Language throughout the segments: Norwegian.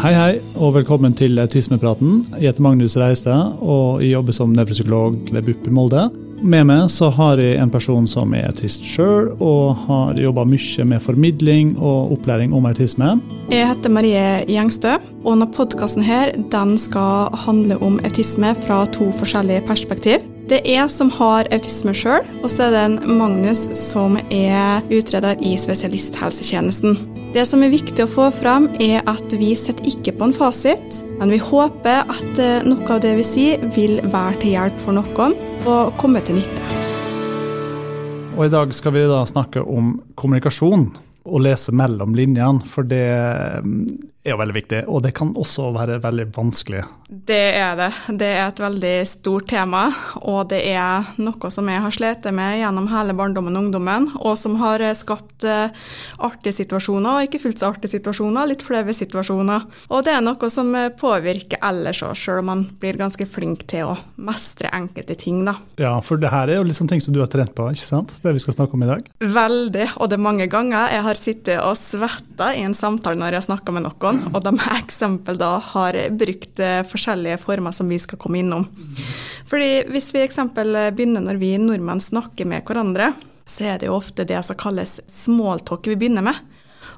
Hei, hei, og velkommen til Autismepraten. Jeg heter Magnus Reistad, og jeg jobber som nevropsykolog ved BUP i Molde. Med meg så har jeg en person som er autist sjøl, og har jobba mye med formidling og opplæring om autisme. Jeg heter Marie Gjengstø, og denne podkasten skal handle om autisme fra to forskjellige perspektiv. Det er jeg som har autisme sjøl, og så er det en Magnus som er utreder i spesialisthelsetjenesten. Det som er viktig å få fram, er at vi sitter ikke på en fasit, men vi håper at eh, noe av det vi sier, vil være til hjelp for noen og komme til nytte. Og i dag skal vi da snakke om kommunikasjon og lese mellom linjene, for det mm, er jo veldig viktig. Og det kan også være veldig vanskelig. Det er det. Det er et veldig stort tema, og det er noe som jeg har slitt med gjennom hele barndommen og ungdommen, og som har skapt eh, artige situasjoner, og ikke fullt så artige situasjoner, litt flaue situasjoner. Og det er noe som eh, påvirker ellers òg, sjøl om man blir ganske flink til å mestre enkelte ting, da. Ja, for det her er jo liksom ting som du har trent på, ikke sant? Det vi skal snakke om i dag. Veldig, og det er mange ganger jeg har sittet og svetta i en samtale når jeg har snakka med noen og de eksempel da har brukt eh, forskjellige former som vi skal komme innom. Fordi Hvis vi eksempel begynner når vi nordmenn snakker med hverandre, så er det jo ofte det som kalles smalltalk vi begynner med.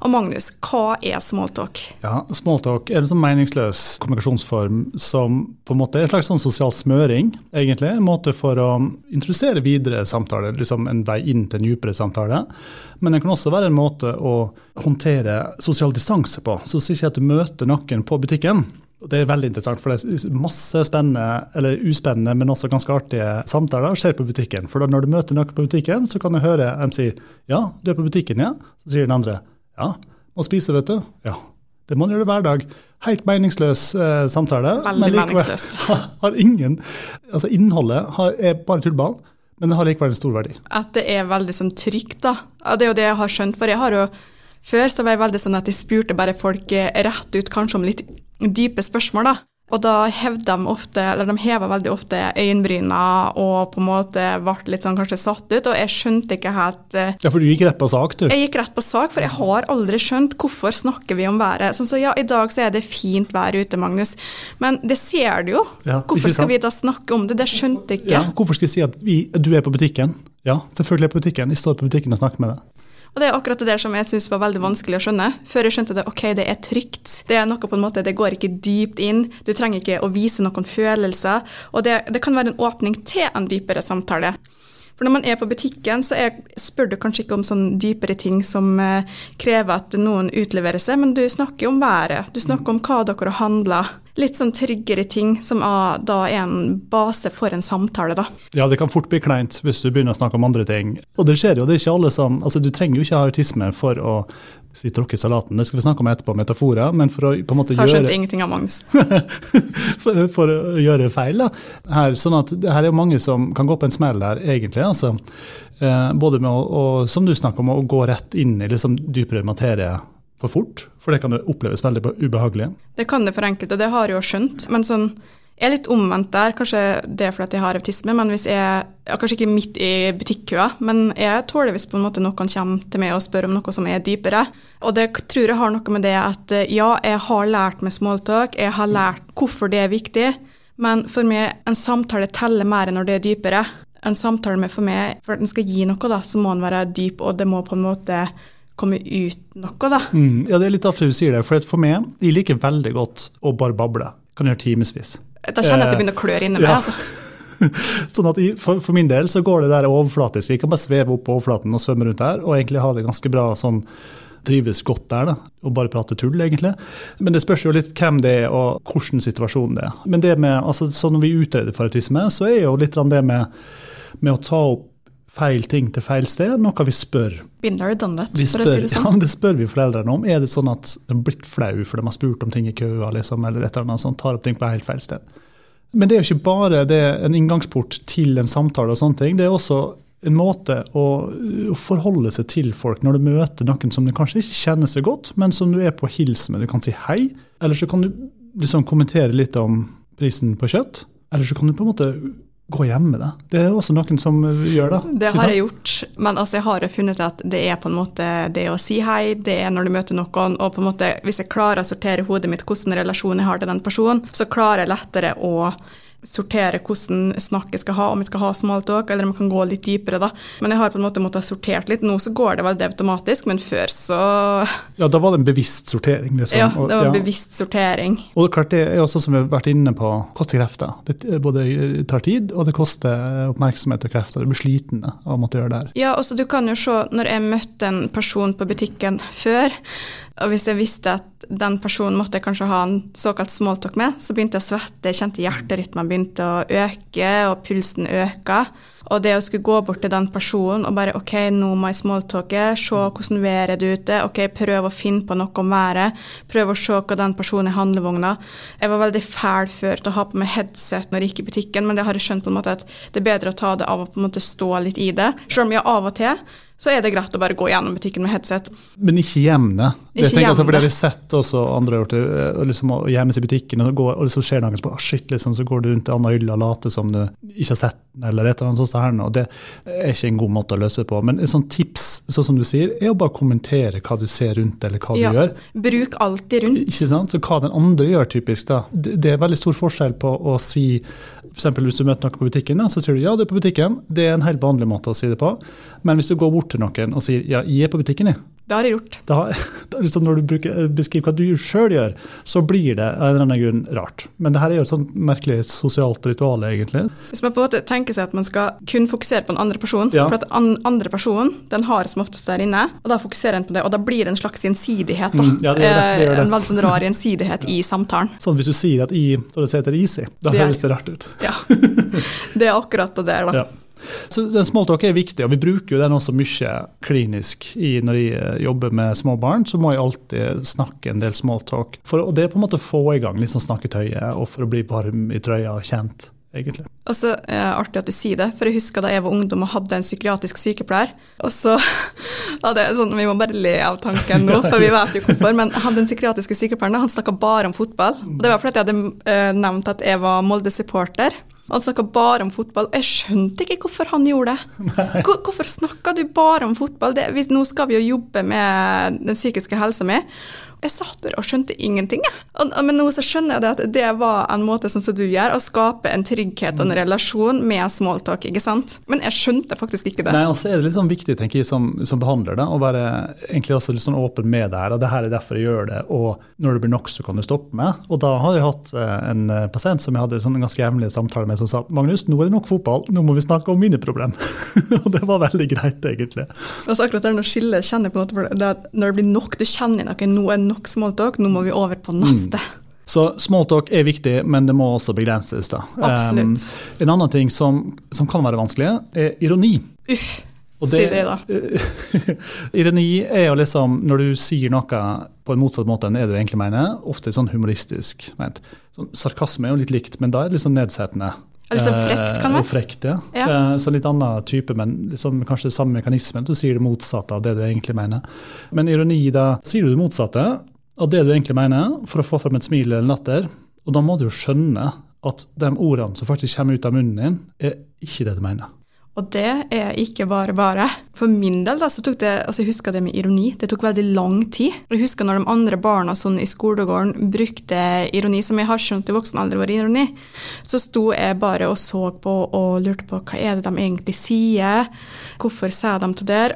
Og Magnus, hva er smalltalk? Ja, Smalltalk er en sånn meningsløs kommunikasjonsform som på en måte er en slags sånn sosial smøring. egentlig, En måte for å introdusere videre samtaler, liksom en vei inn til en dypere samtale. Men det kan også være en måte å håndtere sosial distanse på. Så si ikke at du møter noen på butikken. Det er veldig interessant, for det er masse spennende, eller uspennende, men også ganske artige samtaler skjer på butikken. For når du møter noen på butikken, så kan du høre dem si ja, du er på butikken, ja. Så sier den andre ja, må spise, vet du. Ja. Det må man gjøre hver dag. Helt meningsløs eh, samtale. Veldig men meningsløst. Har ingen, altså Innholdet har, er bare tullball, men det har likevel en stor verdi. At det er veldig sånn trygt, da. Det er jo det jeg har skjønt. For jeg har jo før så var jeg veldig sånn at jeg spurte bare folk eh, rett ut, kanskje om litt dype spørsmål, da. Og da hevde de ofte, eller de heva veldig ofte øyenbryna og på en måte ble litt sånn kanskje satt ut, og jeg skjønte ikke helt uh, Ja, for du gikk rett på sak, du? Jeg gikk rett på sak, for jeg har aldri skjønt hvorfor snakker vi om været. Sånn så ja, i dag så er det fint vær ute, Magnus, men det ser du jo. Ja, hvorfor skal vi da snakke om det? Det skjønte jeg ikke. Ja, hvorfor skal jeg si at vi, du er på butikken? Ja, selvfølgelig er jeg på butikken. Jeg står på butikken og snakker med deg. Og det er akkurat det der som jeg syns var veldig vanskelig å skjønne. Før jeg skjønte det, ok, det er trygt. Det er noe på en måte, det går ikke dypt inn. Du trenger ikke å vise noen følelser. Og det, det kan være en åpning til en dypere samtale. For når man er på butikken, så er, spør du kanskje ikke om sånn dypere ting som eh, krever at noen utleverer seg, men du snakker om været. Du snakker om hva dere har handla. Litt sånn tryggere ting som er, da er en base for en samtale, da. Ja, det kan fort bli kleint hvis du begynner å snakke om andre ting. Og det skjer jo, det er ikke alle som Altså, du trenger jo ikke ha autisme for å si tråkke salaten, det skal vi snakke om etterpå, metaforer, men for å på en måte gjøre Har skjønt ingenting av Magnus. for, for, å gjøre feil, da. Her, sånn at her er mange som kan gå på en smell der, egentlig. altså. Eh, både med å, og, som du snakker om, å gå rett inn i liksom dypere materie for fort, for det kan oppleves veldig ubehagelig. Det kan det for enkelte, det har jeg jo skjønt. men sånn jeg er litt omvendt der, kanskje det er fordi jeg har autisme, men hvis jeg Kanskje ikke midt i butikkøa, men jeg tåler hvis på en måte noen kommer til meg og spør om noe som er dypere. Og det tror jeg har noe med det at ja, jeg har lært med smalltalk, jeg har lært hvorfor det er viktig, men for meg, en samtale teller mer når det er dypere. En samtale med for meg, for at den skal gi noe, da, så må den være dyp, og det må på en måte komme ut noe, da. Mm, ja, det er litt artig du sier det, for for meg, jeg liker veldig godt å bare bable. Kan gjøre timevis. Da kjenner jeg at det begynner å klør inni meg. Ja. altså. sånn at for, for, min del så går det der overflatisk. Jeg kan bare sveve opp på overflaten og svømme rundt der, og egentlig ha det ganske bra sånn trives godt der, da, og bare prate tull, egentlig. Men det spørs jo litt hvem det er, og hvordan situasjonen det er. Men det med, altså, så når vi utreder for autisme, så er jo litt det med, med å ta opp feil ting til feil sted, noe vi spør. Binder done that, for å si det sånn. Ja, det spør vi foreldrene om. Er det sånn at de har blitt flau for de har spurt om ting i køa, liksom, eller et eller annet sånt, tar opp ting på helt feil sted? Men det er jo ikke bare det, en inngangsport til en samtale, og sånne ting, det er også en måte å, å, forholde seg til folk når du møter noen som du kanskje ikke kjenner så godt, men som du er på hils med. Du kan si hei, eller så kan du liksom kommentere litt om prisen på kjøtt. Eller så kan du på en måte gå hjem med det. Det er også noen som gjør det. Det har jeg gjort, men altså jeg har funnet at det er på en måte det å si hei, det er når du møter noen, og på en måte hvis jeg klarer å sortere hodet mitt hvordan relasjon jeg har til den personen, så klarer jeg lettere å sortere hvordan snakket skal ha, om vi skal ha smalltalk, eller om vi kan gå litt dypere. da. Men jeg har på en måte måttet sortert litt. Nå så går det veldig automatisk, men før så Ja, da var det en bevisst sortering, liksom. Ja, det var en ja. bevisst sortering. Og klart det er også, som vi har vært inne på, koster krefter. Det både tar tid, og det koster oppmerksomhet og krefter. Du blir sliten av å måtte gjøre det her. Ja, også du kan jo se, når jeg møtte en person på butikken før, og hvis jeg visste at den personen måtte jeg kanskje ha en såkalt smalltalk med, så begynte jeg å svette, jeg kjente hjerterytmen begynte å øke, og pulsen øka. Og det å skulle gå bort til den personen og bare OK, nå må jeg smalltalke, se hvordan været er ute, OK, prøv å finne på noe om været, prøv å se hva den personen er i handlevogna. Jeg var veldig fæl før til å ha på meg headset når jeg gikk i butikken, men det har jeg skjønt på en måte at det er bedre å ta det av og på en måte stå litt i det. Selv om jeg av og til så er det greit å bare gå gjennom butikken med headset. Men ikke gjemme. Det ikke altså, for det har vi sett også andre har gjort det, eh, liksom, å gjemme seg i butikken, og, gå, og så skjer noe, så, bare, shit, liksom, så går du rundt til Anna hylle og later som du ikke har sett den, eller et eller annet sånt. Her, og det er ikke en god måte å løse det på. Men et sånt tips, sånn som du sier, er å bare kommentere hva du ser rundt, eller hva ja, du gjør. Bruk alltid rundt. Ikke sant? Så hva den andre gjør, typisk. da. Det er veldig stor forskjell på å si f.eks. hvis du møter noen på butikken, så sier du ja, det er på butikken. Det er en helt vanlig måte å si det på. Men hvis du går bort til noen og sier ja, jeg er på butikken, jeg. Det har jeg gjort. Da, liksom når du bruker, eh, beskriver hva du sjøl gjør, så blir det av en eller annen grunn rart. Men det her er jo et sånt merkelig sosialt ritual, egentlig. Hvis man på en måte tenker seg at man skal kun fokusere på den andre personen, ja. for at den andre personen den har som oftest der inne, og da fokuserer en på det, og da blir det en slags gjensidighet. da. Mm, ja, det det, det. Eh, en veldig sånn rar gjensidighet i samtalen. Sånn hvis du sier at i så det heter easy, da det høres det rart ut. Ja. Det er akkurat det der, da. Så den Smalltalk er viktig, og vi bruker jo den også mye klinisk. I, når jeg eh, jobber med små barn, så må jeg alltid snakke en del smalltalk. For, og det er på en måte å få i gang litt sånn snakketøyet, og for å bli varm i trøya og kjent. Egentlig. Og så det artig at du sier det, for jeg husker da jeg var ungdom og hadde en psykiatrisk sykepleier. Og så hadde det er sånn, Vi må bare le av tanken nå, for vi vet jo hvorfor. Men han den psykiatriske sykepleieren han snakka bare om fotball. Og det var fordi jeg hadde eh, nevnt at jeg var Molde-supporter. Han snakka bare om fotball. Jeg skjønte ikke hvorfor han gjorde det. Hvorfor snakka du bare om fotball? Det, nå skal vi jo jobbe med den psykiske helsa mi. Jeg satt der og skjønte ingenting. Men nå så skjønner jeg det at det var en måte sånn som du gjør, å skape en trygghet og en relasjon med smalltalk. ikke sant? Men jeg skjønte faktisk ikke det. Nei, og så er det litt sånn viktig tenker jeg, som, som behandler det, å være egentlig også litt sånn åpen med det her. og det her er derfor jeg gjør det, og når det blir nok, så kan du stoppe med. Og da har jeg hatt eh, en eh, pasient som jeg hadde sånn ganske jevnlige samtale med, som sa Magnus, nå er det nok fotball, nå må vi snakke om mine problemer. og det var veldig greit, egentlig. Altså akkurat det når skillet kjenner på noe, det når det blir nok, du kjenner noe, nå er nok smalltalk, nå må vi over på neste. Mm. Så smalltalk er viktig, men det må også begrenses. da. Absolutt. Um, en annen ting som, som, kan være vanskelig, er ironi. Uff, det, si det, da. ironi er jo liksom når du sier noe på en motsatt måte enn det du egentlig mener, ofte sånn humoristisk ment. Sånn, sarkasme er jo litt likt, men da er det litt sånn nedsettende. Sånn frekt, kan det være? Frekt, ja. ja. Eh, så litt annen type, men liksom kanskje samme mekanismen. Du sier det motsatte av det du egentlig mener. Men ironi, da sier du det motsatte av det du egentlig mener, for å få frem et smil eller latter. Og da må du jo skjønne at de ordene som faktisk kommer ut av munnen din, er ikke det du mener. Og det er ikke bare bare. For min del da, så tok det altså jeg husker det med ironi. Det tok veldig lang tid. Jeg husker når de andre barna sånn i skolegården brukte ironi, som jeg har skjønt i voksen alder var ironi, så sto jeg bare og så på og lurte på hva er det de egentlig sier. Hvorfor sier de til det?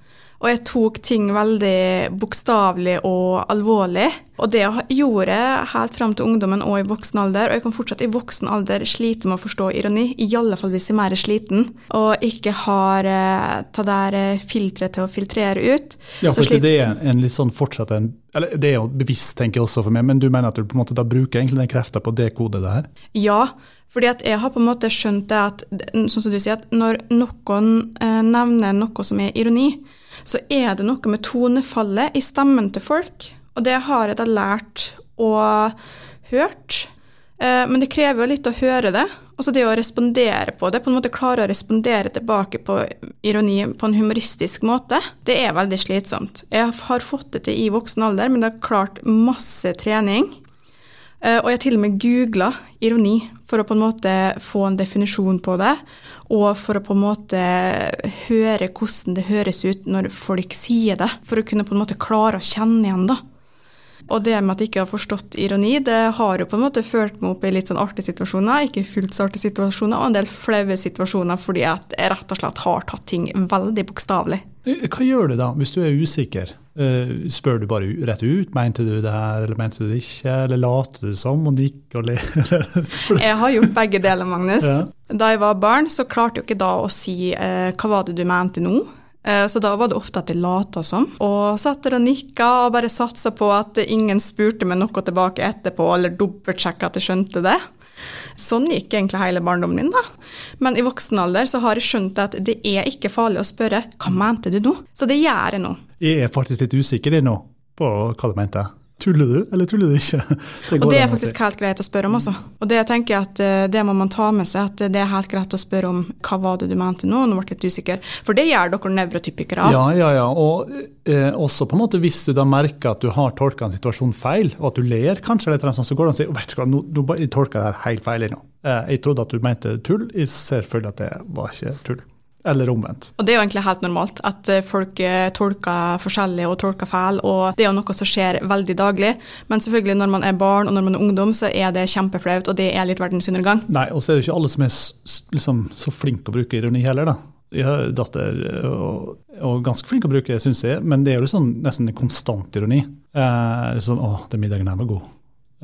Og jeg tok ting veldig bokstavelig og alvorlig. Og det gjorde jeg helt fram til ungdommen og i voksen alder. Og jeg kan fortsatt i voksen alder slite med å forstå ironi, i alle fall hvis jeg er mer sliten og ikke har uh, det der eh, filteret til å filtrere ut. Ja, for det er en litt sånn fortsatt en eller Det er jo bevisst, tenker jeg også for meg, men du mener at du på en måte da bruker egentlig den kreften på å dekode det her? Ja, fordi at jeg har på en måte skjønt det at sånn som du sier, at når noen eh, nevner noe som er ironi, så er det noe med tonefallet i stemmen til folk. Og det har jeg da lært og hørt. Eh, men det krever jo litt å høre det. Altså det å respondere på det, på en måte klare å respondere tilbake på ironi på en humoristisk måte, det er veldig slitsomt. Jeg har fått det til i voksen alder, men det har klart masse trening. Eh, og jeg til og med googla ironi for å på en måte få en definisjon på det, og for å på en måte høre hvordan det høres ut når folk sier det, for å kunne på en måte klare å kjenne igjen det. Og det med at jeg ikke har forstått ironi, det har jo på en måte ført meg opp i litt sånn artige situasjoner, ikke fullt så artige situasjoner, og en del flaue situasjoner fordi at jeg rett og slett har tatt ting veldig bokstavelig. Hva gjør du da, hvis du er usikker? Uh, spør du bare rett ut, mente du det her, eller mente du det ikke, eller later du som og nikker og ler? jeg har gjort begge deler, Magnus. Ja. Da jeg var barn, så klarte jeg ikke da å si uh, hva var det du mente nå? Eh, så da var det ofte at jeg lata som, og satt der og nikka og bare satsa på at ingen spurte meg noe tilbake etterpå, eller dobbeltsjekka at jeg skjønte det. Sånn gikk egentlig hele barndommen min, da. Men i voksen alder så har jeg skjønt at det er ikke farlig å spørre hva mente du nå? Så det gjør jeg nå. Jeg er faktisk litt usikker nå på hva du mente. Tuller du, eller tuller du ikke? Det og det er faktisk helt greit å spørre om også. Og det tenker jeg at eh, det må man ta med seg, at det er helt greit å spørre om hva var det du mente nå, nå ble jeg litt usikker. For det gjør dere nevrotypikere. Ja, ja, ja. Og eh, også på en måte hvis du da merker at du har tolka en situasjon feil, og at du ler kanskje, eller sånn, så går det an å si vet du hva, nå, nå tolka jeg det her helt feil nå. Eh, jeg trodde at du mente tull, jeg ser selvfølgelig at det var ikke tull eller omvendt. Og Det er jo egentlig helt normalt at eh, folk eh, tolker forskjellig og tolker feil, og det er jo noe som skjer veldig daglig. Men selvfølgelig når man er barn og når man er ungdom, så er det kjempeflaut, og det er litt verdensundergang. Nei, og så er det ikke alle som er liksom, så flinke å bruke ironi heller, da. Jeg har datter og, og ganske flink å bruke syns jeg, men det er jo liksom nesten en konstant ironi. Eh, sånn, 'Å, den middagen her var god'.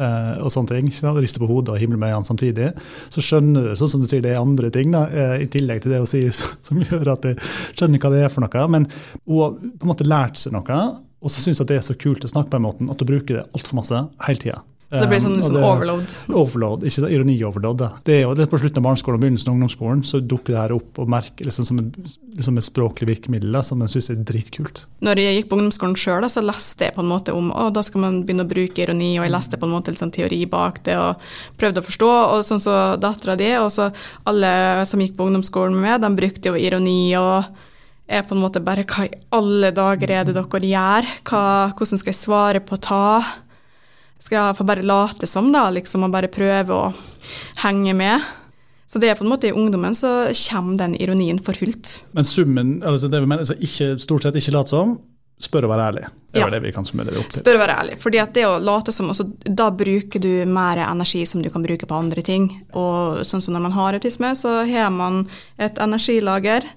Uh, og sånne ting, ikke rister på hodet og himler med øynene samtidig, så skjønner du sånn som du sier, det er andre ting da, uh, i tillegg til det hun sier, som gjør at jeg skjønner hva det er for noe. Men hun har på en måte lært seg noe, og så syns at det er så kult å snakke på en måte at hun bruker det altfor masse hele tida. Det blir sånn, sånn overload. Overload, ikke ironi-overload. Det er jo det på slutten av barneskolen og begynnelsen av ungdomsskolen så dukker det her opp og merker liksom som, en, liksom et språklig virkemiddel som en syns er dritkult. Når jeg gikk på ungdomsskolen sjøl, så leste jeg på en måte om å, da skal man begynne å bruke ironi, og jeg leste på en måte sånn teori bak det og prøvde å forstå. Og sånn så dattera di, og så alle som gikk på ungdomsskolen med meg, de brukte jo ironi. og er på en måte bare hva i alle dager er det dere gjør? Hva, hvordan skal jeg svare på ta? Skal jeg iallfall bare late som, da, liksom, og bare prøve å henge med? Så det er på en måte i ungdommen så kommer den ironien for fullt. Men summen, altså det vi mener, så ikke, stort sett ikke late som, spør å være ærlig. Det er ja. det vi kan summere det opp til. Spør å være ærlig. fordi at det å late som, også, Da bruker du mer energi som du kan bruke på andre ting. Og sånn som når man har autisme, så har man et energilager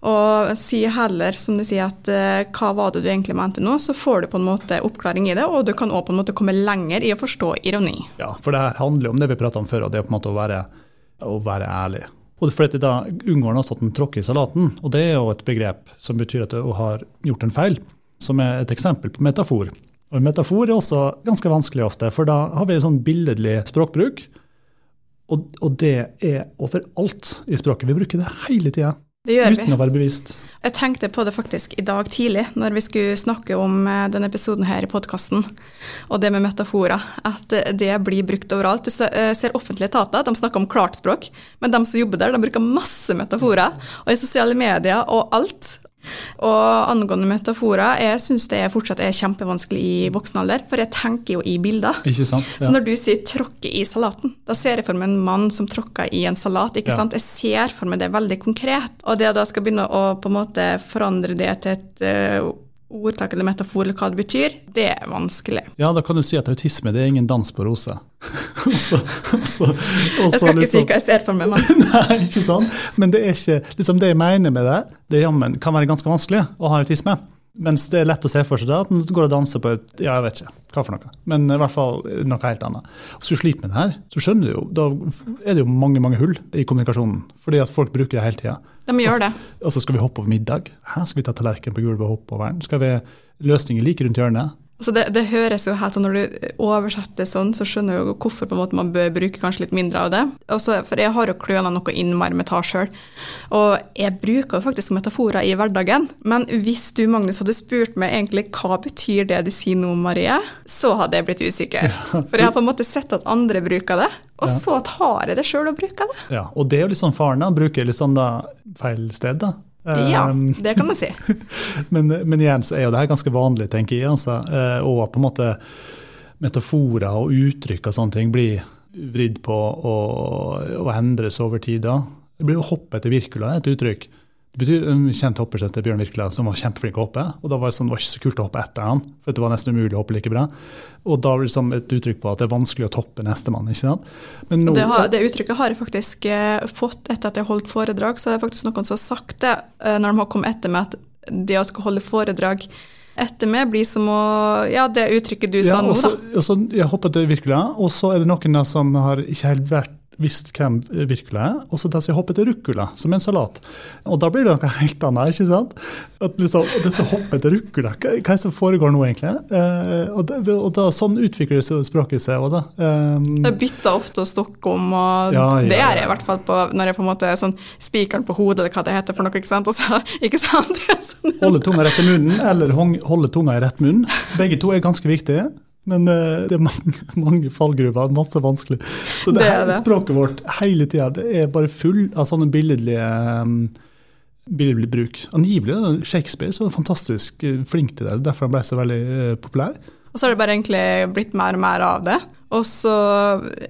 og si heller, som du sier, at uh, hva var det du egentlig mente nå, så får du på en måte oppklaring i det, og du kan også på en måte komme lenger i å forstå ironi. Ja, for det handler jo om det vi prata om før, og det er på en måte å være, å være ærlig. Og fordi da unngår en også at en tråkker i salaten, og det er jo et begrep som betyr at du har gjort en feil, som er et eksempel på metafor. Og en metafor er også ganske vanskelig ofte, for da har vi en sånn billedlig språkbruk, og, og det er overalt i språket. Vi bruker det hele tida. Det gjør Uten vi. å være bevisst. Jeg tenkte på det faktisk i dag tidlig, når vi skulle snakke om eh, denne episoden her i podkasten, og det med metaforer. At det blir brukt overalt. Du eh, ser offentlige etater, de snakker om klart språk, men de som jobber der, de bruker masse metaforer. Og i sosiale medier og alt. Og angående metaforer, jeg syns det fortsatt er kjempevanskelig i voksen alder, for jeg tenker jo i bilder. Ikke sant? Ja. Så når du sier 'tråkke i salaten', da ser jeg for meg en mann som tråkker i en salat. ikke ja. sant? Jeg ser for meg det veldig konkret. Og det da skal begynne å på en måte forandre det til et uh, ordtak eller metafor eller hva det betyr, det er vanskelig. Ja, da kan du si at autisme det er ingen dans på roser. også, også, også, jeg skal ikke liksom, si hva jeg ser for meg, men Nei, ikke sant. Men det er ikke liksom det jeg mener med det, det jammen kan være ganske vanskelig å ha autisme. Mens det er lett å se for seg da, at en går og danser på et ja, jeg vet ikke hva for noe, men i hvert fall noe helt annet. Hvis du sliter med det her, så skjønner du jo, da er det jo mange mange hull i kommunikasjonen. Fordi at folk bruker det hele tida. De gjør det. Og så skal vi hoppe over middag. Her skal vi ta tallerken på gulvet og hoppe over den? Skal vi løsninger like rundt hjørnet? Så det, det, høres jo helt sånn, Når du oversetter sånn, så skjønner du jo hvorfor på en måte man bør bruke kanskje litt mindre av det. Også, for jeg har jo kløna noe innmari med ta sjøl. Og jeg bruker jo faktisk metaforer i hverdagen. Men hvis du Magnus, hadde spurt meg egentlig hva betyr det du sier nå, Marie, så hadde jeg blitt usikker. For jeg har på en måte sett at andre bruker det, og så tar jeg det sjøl og bruker det. Ja, Og det er jo litt sånn faren, da. Bruker litt sånn da feil sted, da. Ja, ehm, det kan man si. men, men, igjen så er jo det her ganske vanlig, tenker jeg. Altså. Eh, og på en måte metaforer og uttrykk og sånne ting blir vridd på og, og endres over tid. da. Det blir jo hoppe etter Wirkola, et uttrykk. Det betyr En kjent hopper som heter Bjørn Virkela, som var kjempeflink å hoppe. og da var det, sånn, det var ikke så kult å hoppe etter han, for det var nesten umulig å hoppe like bra. Og da var det liksom et uttrykk på at det er vanskelig å toppe nestemann. ikke sant? Nå, det, har, det, uttrykket har jeg faktisk eh, fått etter at jeg holdt foredrag. Så er det faktisk noen som har sagt det eh, når de har kommet etter meg, at det å skulle holde foredrag etter meg blir som å Ja, det uttrykket du sa ja, nå, da. Og så jeg hoppet det virkelig, og så er det noen som har ikke helt vært visst hvem Wirkola er, og så tar jeg hopper til ruccola, som en salat. Og da blir det noe helt annet, ikke sant? At liksom, det som hopper til ruccola, hva, hva er det som foregår nå, egentlig? Eh, og, da, og, da, sånn utvikler språket seg òg, da. Um, jeg bytter ofte om, og ja, ja, det er jeg i hvert fall på, når jeg på en måte er sånn spikeren på hodet, eller hva det heter for noe, ikke sant? Så, ikke sant? Sånn. holde tunga rett i munnen, eller holde tunga i rett munn. Begge to er ganske viktige. Men uh, det er mange, mange fallgruver, masse vanskelig. Så det, det, det. språket vårt hele tida er bare full av sånne billedlige um, billedlig bruk. Angivelig Shakespeare så fantastisk eh, flink til det, derfor han ble så veldig uh, populær. Og så har det bare egentlig blitt mer og mer av det. Og så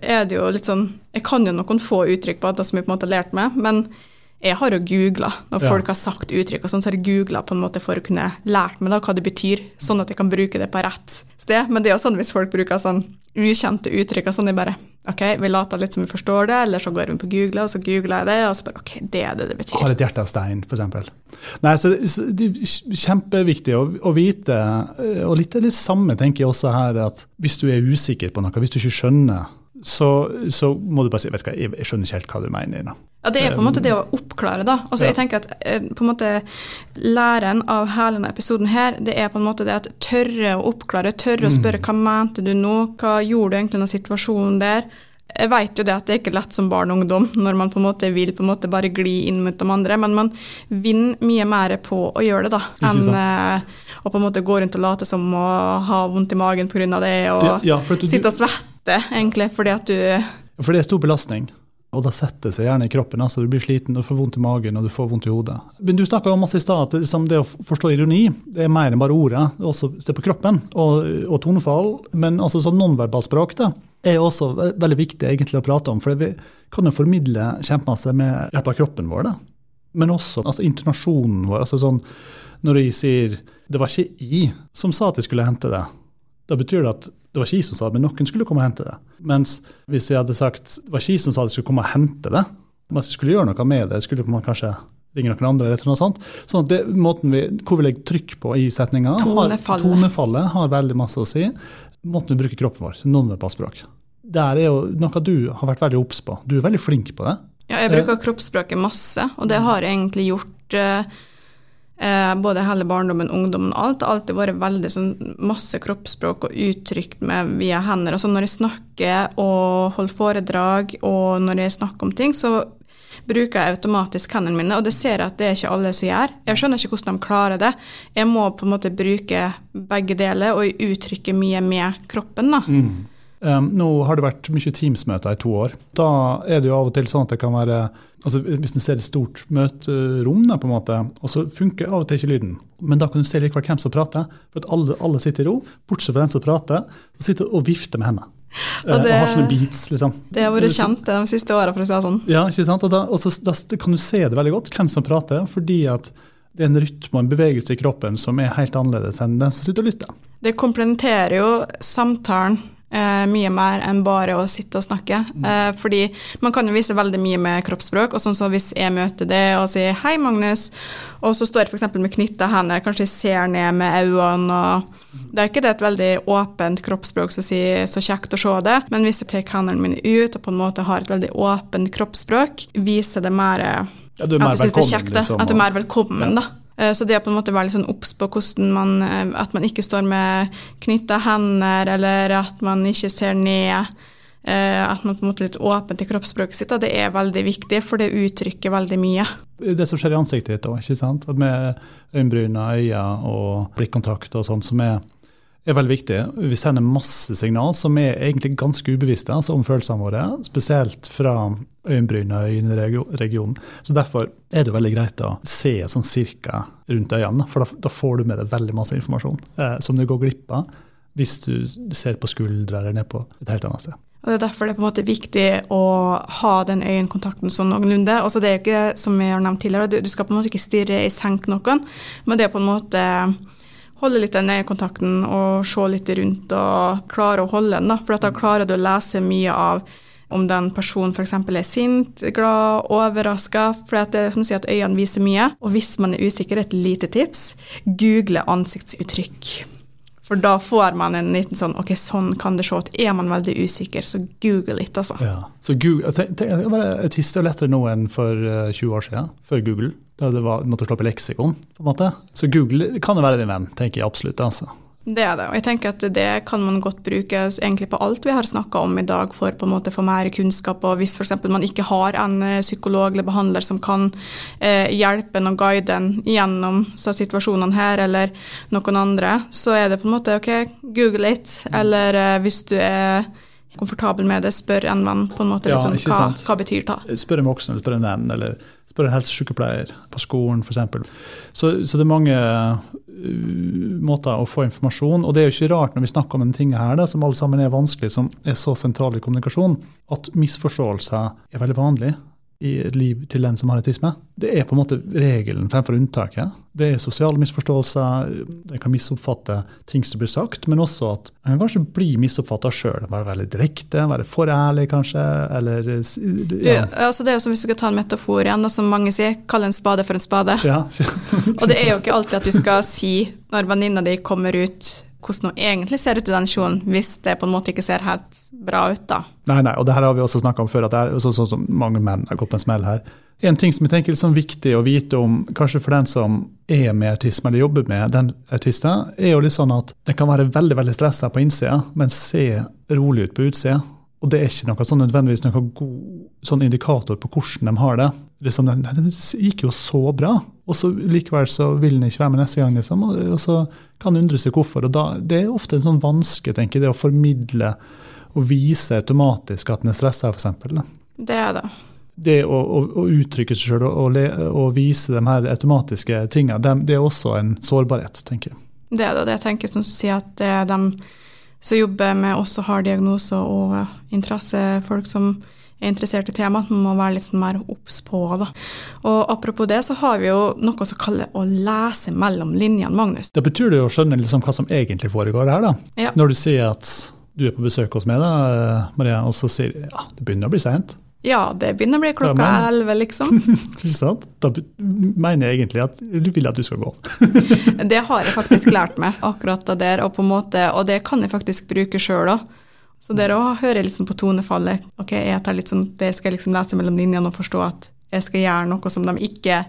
er det jo litt sånn Jeg kan jo noen få uttrykk på det som jeg på en måte har lært meg, men jeg har jo googla når ja. folk har sagt uttrykk, og sånn, så har jeg googla for å kunne lært meg da, hva det betyr, sånn at jeg kan bruke det på rett sted. Men det er jo sånn hvis folk bruker sånn ukjente uttrykk, og sånn, de bare OK, vi later litt som vi forstår det, eller så går vi på Google, og så googler jeg det, og så bare OK, det er det det betyr. Har et hjerte av stein, f.eks. Nei, så, så det er kjempeviktig å, å, vite, og litt det samme tenker jeg også her, at hvis du er usikker på noe, hvis du ikke skjønner så, så, må du bare si vet du hva, jeg skjønner ikke helt hva du mener. Nå. Ja, Det er på en måte det å oppklare, da. Altså, ja. jeg tenker at eh, på en måte Læren av hele denne episoden her, det er på en måte det at tørre å oppklare, tørre å spørre mm. hva mente du nå, hva gjorde du egentlig i situasjonen der? Jeg vet jo det at det er ikke lett som barn og ungdom når man på en måte vil på en måte bare gli inn mot de andre, men man vinner mye mer på å gjøre det da, enn eh, å på en måte gå rundt og late som å ha vondt i magen pga. det, og ja, ja, sitte og svette lette, egentlig, fordi at du For det er stor belastning. Og da setter det seg gjerne i kroppen. altså Du blir sliten, du får vondt i magen og du får vondt i hodet. Men Du snakka om i stad at liksom, det å forstå ironi det er mer enn bare ordet. Det er også se på kroppen og, og tonefall. Men altså sånn nonverbalspråk da, er også veldig viktig egentlig å prate om. For vi kan jo formidle kjempemasse med hjelp av kroppen vår. da. Men også altså, intonasjonen vår. altså sånn Når jeg sier 'det var ikke jeg som sa at jeg skulle hente det', da betyr det at det var ikke som sa det, men noen skulle komme og hente det. Mens hvis jeg hadde sagt det var ikke som sa at jeg skulle komme og hente det, mens jeg skulle gjøre noe med det, skulle man kanskje ringe noen andre, eller noe sånt. Sånn at det, måten vi, Hvor vi legger trykk på i setninga, tonefallet. tonefallet har veldig masse å si. Måten vi bruker kroppen vår, nonverbalt Der er jo noe du har vært veldig obs på. Du er veldig flink på det. Ja, jeg bruker kroppsspråket masse, og det har jeg egentlig gjort uh, Eh, både hele barndommen, ungdommen, alt. Det har alltid vært veldig sånn masse kroppsspråk og uttrykt med via hender. Altså når jeg snakker og holder foredrag og når jeg snakker om ting, så bruker jeg automatisk hendene mine, og det ser jeg at det er ikke alle som gjør. Jeg skjønner ikke hvordan de klarer det. Jeg må på en måte bruke begge deler og uttrykke mye med kroppen. da. Mm. Um, nå har det vært mye Teams-møter i to år. Da er det jo av og til sånn at det kan være altså Hvis en ser et stort møterom, på en måte, og så funker av og til ikke lyden. Men da kan du se likevel hvem som prater. For at alle, alle sitter i ro, bortsett fra den som prater, og sitter og vifter med hendene. Og, det, og har sånne beats, liksom. Det har vært kjent de siste åra, for å si det sånn. Ja, ikke sant? Og da, og så, da kan du se det veldig godt, hvem som prater, fordi at det er en rytme og en bevegelse i kroppen som er helt annerledes enn den som sitter og lytter. Det komplementerer jo samtalen Eh, mye mer enn bare å sitte og snakke. Mm. Eh, fordi man kan jo vise veldig mye med kroppsspråk. og sånn så Hvis jeg møter det og sier 'hei, Magnus', og så står jeg f.eks. med knytta hender, kanskje jeg ser ned med øynene og Det er ikke det et veldig åpent kroppsspråk som sier 'så kjekt å se det', men hvis jeg tar hendene mine ut og på en måte har et veldig åpent kroppsspråk, viser det mer, ja, at du syns det er kjekt. Liksom, at du er mer velkommen, ja. da. Eh, så det å på en måte være litt sånn obs på hvordan man eh, At man ikke står med knytta hender, eller at man ikke ser ned. Eh, at man på en måte er litt åpen til kroppsspråket sitt, det er veldig viktig, for det uttrykker veldig mye. Det som skjer i ansiktet ditt òg? Med øyenbryna, øyne og blikkontakt og sånn, som er er veldig viktig. Vi sender masse signal som er egentlig ganske ubevisste altså om følelsene våre, spesielt fra øyenbryna i øyenregionen. Så Derfor er det veldig greit å se sånn cirka rundt øynene, for da, da får du med deg veldig masse informasjon eh, som du går glipp av hvis du ser på skuldra eller ned på et helt annet sted. Og Det er derfor det er på en måte viktig å ha den øyekontakten sånn noenlunde. Altså det er jo ikke, som jeg har nevnt tidligere, du skal på en måte ikke stirre i senk noen, men det er på en måte holde litt den øyekontakten og se litt rundt og klare å holde den. da, For da klarer du å lese mye av om den personen f.eks. er sint, glad, overraska. For det er som sier at øynene viser mye. Og hvis man er usikker, et lite tips, google ansiktsuttrykk. For da får man en liten sånn Ok, sånn kan det se ut. Er man veldig usikker, så google litt, altså. Ja, så Google, tenk, tenk, Autist er lettere nå enn for 20 eh, år siden, før Google. Det var, måtte slå opp i leksikon. på en måte. Så Google kan jo være din venn, tenker jeg absolutt. altså. Det er det, og jeg tenker at det kan man godt bruke egentlig på alt vi har snakka om i dag, for på en måte å få mer kunnskap. og Hvis f.eks. man ikke har en eh, psykolog eller behandler som kan eh, hjelpe en og guide en gjennom situasjonene her, eller noen andre, så er det på en måte OK, google it. eller eh, hvis du er komfortabel med det, spør en venn på en måte. Ja, liksom, hva, hva, betyr det? Spør en voksen, spør en venn, eller spør en helsesykepleier på skolen f.eks. Så, så det er mange uh, måter å få informasjon Og det er jo ikke rart når vi snakker om en ting her da, som alle sammen er vanskelig, som er så sentral i kommunikasjon, at misforståelser er veldig vanlig i et liv til den som har autisme. Det er på en måte regelen fremfor unntaket. Det er sosiale misforståelser, en kan misoppfatte ting som blir sagt, men også at en kan kanskje bli misoppfatta sjøl. Være veldig direkte, være for ærlig kanskje, eller ja. du, altså Det er jo som hvis du skal ta en metafor igjen, som mange sier, kall en spade for en spade. Ja. Og det er jo ikke alltid at du skal si, når venninna di kommer ut hvordan hun egentlig ser ut i den kjolen, hvis det på en måte ikke ser helt bra ut, da. Nei, nei, og det her har vi også snakka om før, at det er sånn som mange menn har gått på en smell her. En ting som jeg tenker er liksom viktig å vite om, kanskje for den som er med autisme eller jobber med den autisten, er jo litt sånn at den kan være veldig veldig stressa på innsida, men se rolig ut på utsida. Og det er ikke noe sånn nødvendigvis noen god sånn indikator på hvordan de har det. Liksom, nei, det gikk jo så bra, og så likevel så vil den ikke være med neste gang. Liksom, og, og så kan undre seg hvorfor. og da, Det er ofte en sånn vanske, tenker jeg, det å formidle og vise automatisk at en er stressa, f.eks. Det er det. Det å, å, å uttrykke seg sjøl og, og, vise de her automatiske tingene, det, det er også en sårbarhet, tenker jeg. Det er det, det jeg tenker som du sier at det er de som jobber med også har diagnoser og interesse, folk som er interessert i temaet, man må være litt sånn mer obs på. Da. Og Apropos det, så har vi jo noe som kaller å lese mellom linjene, Magnus. Da betyr det å skjønne liksom hva som egentlig foregår her, da. Ja. Når du sier at du er på besøk hos meg, da, Maria, og så sier ja, det begynner å bli seint. Ja, det begynner å bli klokka elleve, liksom. Ikke sant? Da mener jeg egentlig at du vil at du skal gå. det har jeg faktisk lært meg, akkurat det der, og, måte, og det kan jeg faktisk bruke sjøl òg. Så der òg hører jeg liksom på tonefallet. Ok, jeg tar litt sånn, Der skal jeg liksom lese mellom linjene og forstå at jeg skal gjøre noe som de ikke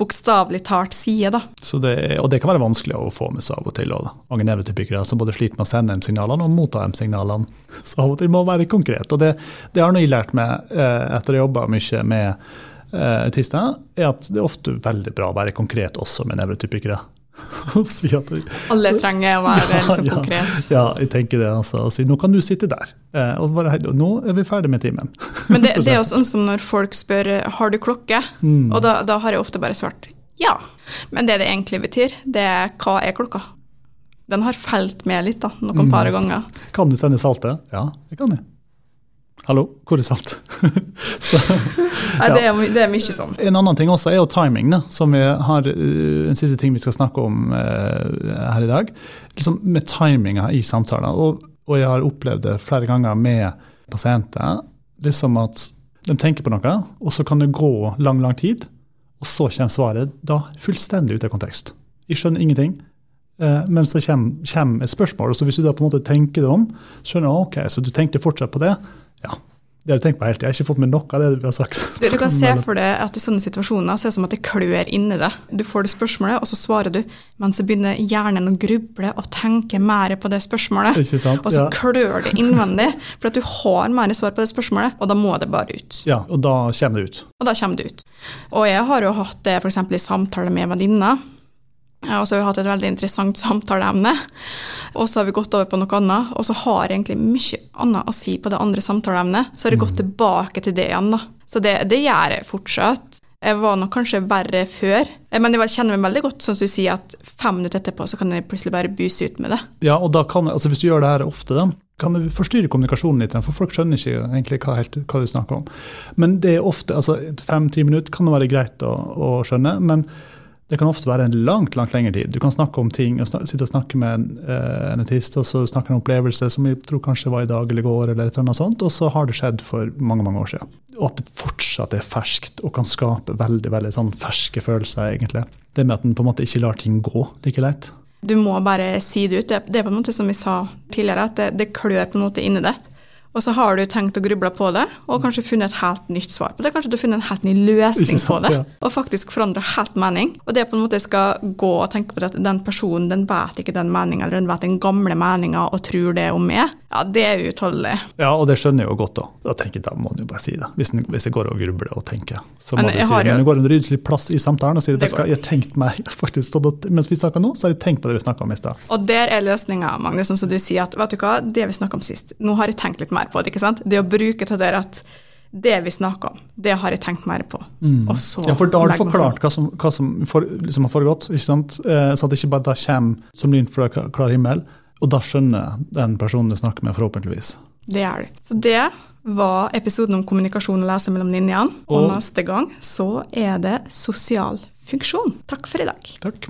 bokstavelig talt sier. da. Det, og det kan være vanskelig å få med seg av og til. Mange nevrotypikere som både sliter med å sende M-signalene og motta M-signalene. Så av og til må man være konkret. Og det, det har jeg lært meg eh, etter å ha jobba mye med eh, autister, er at det er ofte veldig bra å være konkret også med nevrotypikere. si Alle trenger å være ja, liksom konkret. Ja, jeg tenker det. altså. Si nå kan du sitte der. Eh, og bare, nå er vi ferdig med timen. Men det, det, er jo sånn som når folk spør har du klokke, mm. og da, da, har jeg ofte bare svart ja. Men det det egentlig betyr, det er hva er klokka? Den har felt med litt da, noen mm. par ganger. Kan du sende saltet? Ja, det kan jeg. Hallo, hvor er salt? så, Nei, det, er, det, er, mye sånn. En annen ting også er jo timing, da, som vi har uh, en siste ting vi skal snakke om uh, her i dag. Liksom med timinga i samtaler. Og, og, jeg har opplevd det flere ganger med pasienter. liksom at De tenker på noe, og så kan det gå lang, lang tid, og så kommer svaret da fullstendig ut av kontekst. Jeg skjønner ingenting. Uh, men så kommer, kommer, et spørsmål, og så hvis du da på en måte tenker det om, skjønner du ok, så du tenkte fortsatt på det, ja, det har jeg tenkt på helt. Jeg har ikke fått med noe av det du har sagt. Du, du kan se for deg at i sånne situasjoner så er det som at det klør inni deg. Du får det spørsmålet, og så svarer du, men så begynner hjernen å gruble og tenke mer på det spørsmålet. Ikke sant? Og så ja. klør det innvendig, for at du har mer svar på det spørsmålet, og da må det bare ut. Ja, og da kommer det ut. Og da kommer det ut. Og jeg har jo hatt det f.eks. i samtale med venninner og så har vi hatt et veldig interessant samtaleemne. Og så har vi gått over på noe annet, og så har jeg egentlig mye annet å si på det andre samtaleemnet. Så har jeg gått mm. tilbake til det igjen, da. Så det, det gjør jeg fortsatt. Jeg var nok kanskje verre før, eh, men jeg kjenner meg veldig godt, sånn som du sier, at fem minutter etterpå så kan jeg plutselig bare buse ut med det. Ja, og kan, altså hvis du gjør det her ofte, da, kan du forstyrre kommunikasjonen litt, for folk skjønner ikke egentlig hva, helt, hva du snakker om. Men det er ofte, altså fem-ti minutter kan det være greit å, å skjønne, men det kan ofte være en langt langt lengre tid. Du kan snakke om ting, og sitte og snakke med en, uh, en autist, og så snakke om opplevelse som jeg tror kanskje var i dag eller i går, eller et eller annet sånt, og så har det skjedd for mange mange år siden. Og at det fortsatt er ferskt og kan skape veldig veldig sånn ferske følelser, egentlig. Det med at en på en måte ikke lar ting gå like lett. Du må bare si det ut. Det, det er på en måte som vi sa tidligere, at det, det klør på en måte inni det. Og så har du tenkt å gruble på det, og kanskje funnet et helt nytt svar på det. Kanskje du har funnet en helt ny løsning sant, på det, ja. og faktisk forandra helt mening. Og det på en måte skal gå og tenke på at den personen den vet ikke den meninga, eller den vet den gamle meninga og tror det om meg, ja, det er utholdelig. Ja, og det skjønner jeg jo godt, da. Da tenker jeg, da må du bare si det. Hvis, hvis jeg går og grubler og tenker, så må men du si det. Men det går en rydselig plass i samtalen og sier det jeg har tenkt meg faktisk, mens vi snakker nå, så har jeg tenkt på det vi snakka om i stad. Og der er løsninga, Magnus, som du sier at vet du hva, det vi snakka om sist, nå har jeg tenkt litt mer på det. ikke sant? Det å bruke til det at det vi snakker om, det har jeg tenkt mer på. Mm. ja, for da har du forklart hva som, hva som for, liksom har foregått, ikke sant? Eh, så at det ikke bare da kommer som lyn fra klar himmel. Og da skjønner den personen du snakker med, forhåpentligvis. Det er det. Så det var episoden om kommunikasjon og lese mellom linjene. Og, og neste gang så er det sosial funksjon. Takk for i dag. Takk.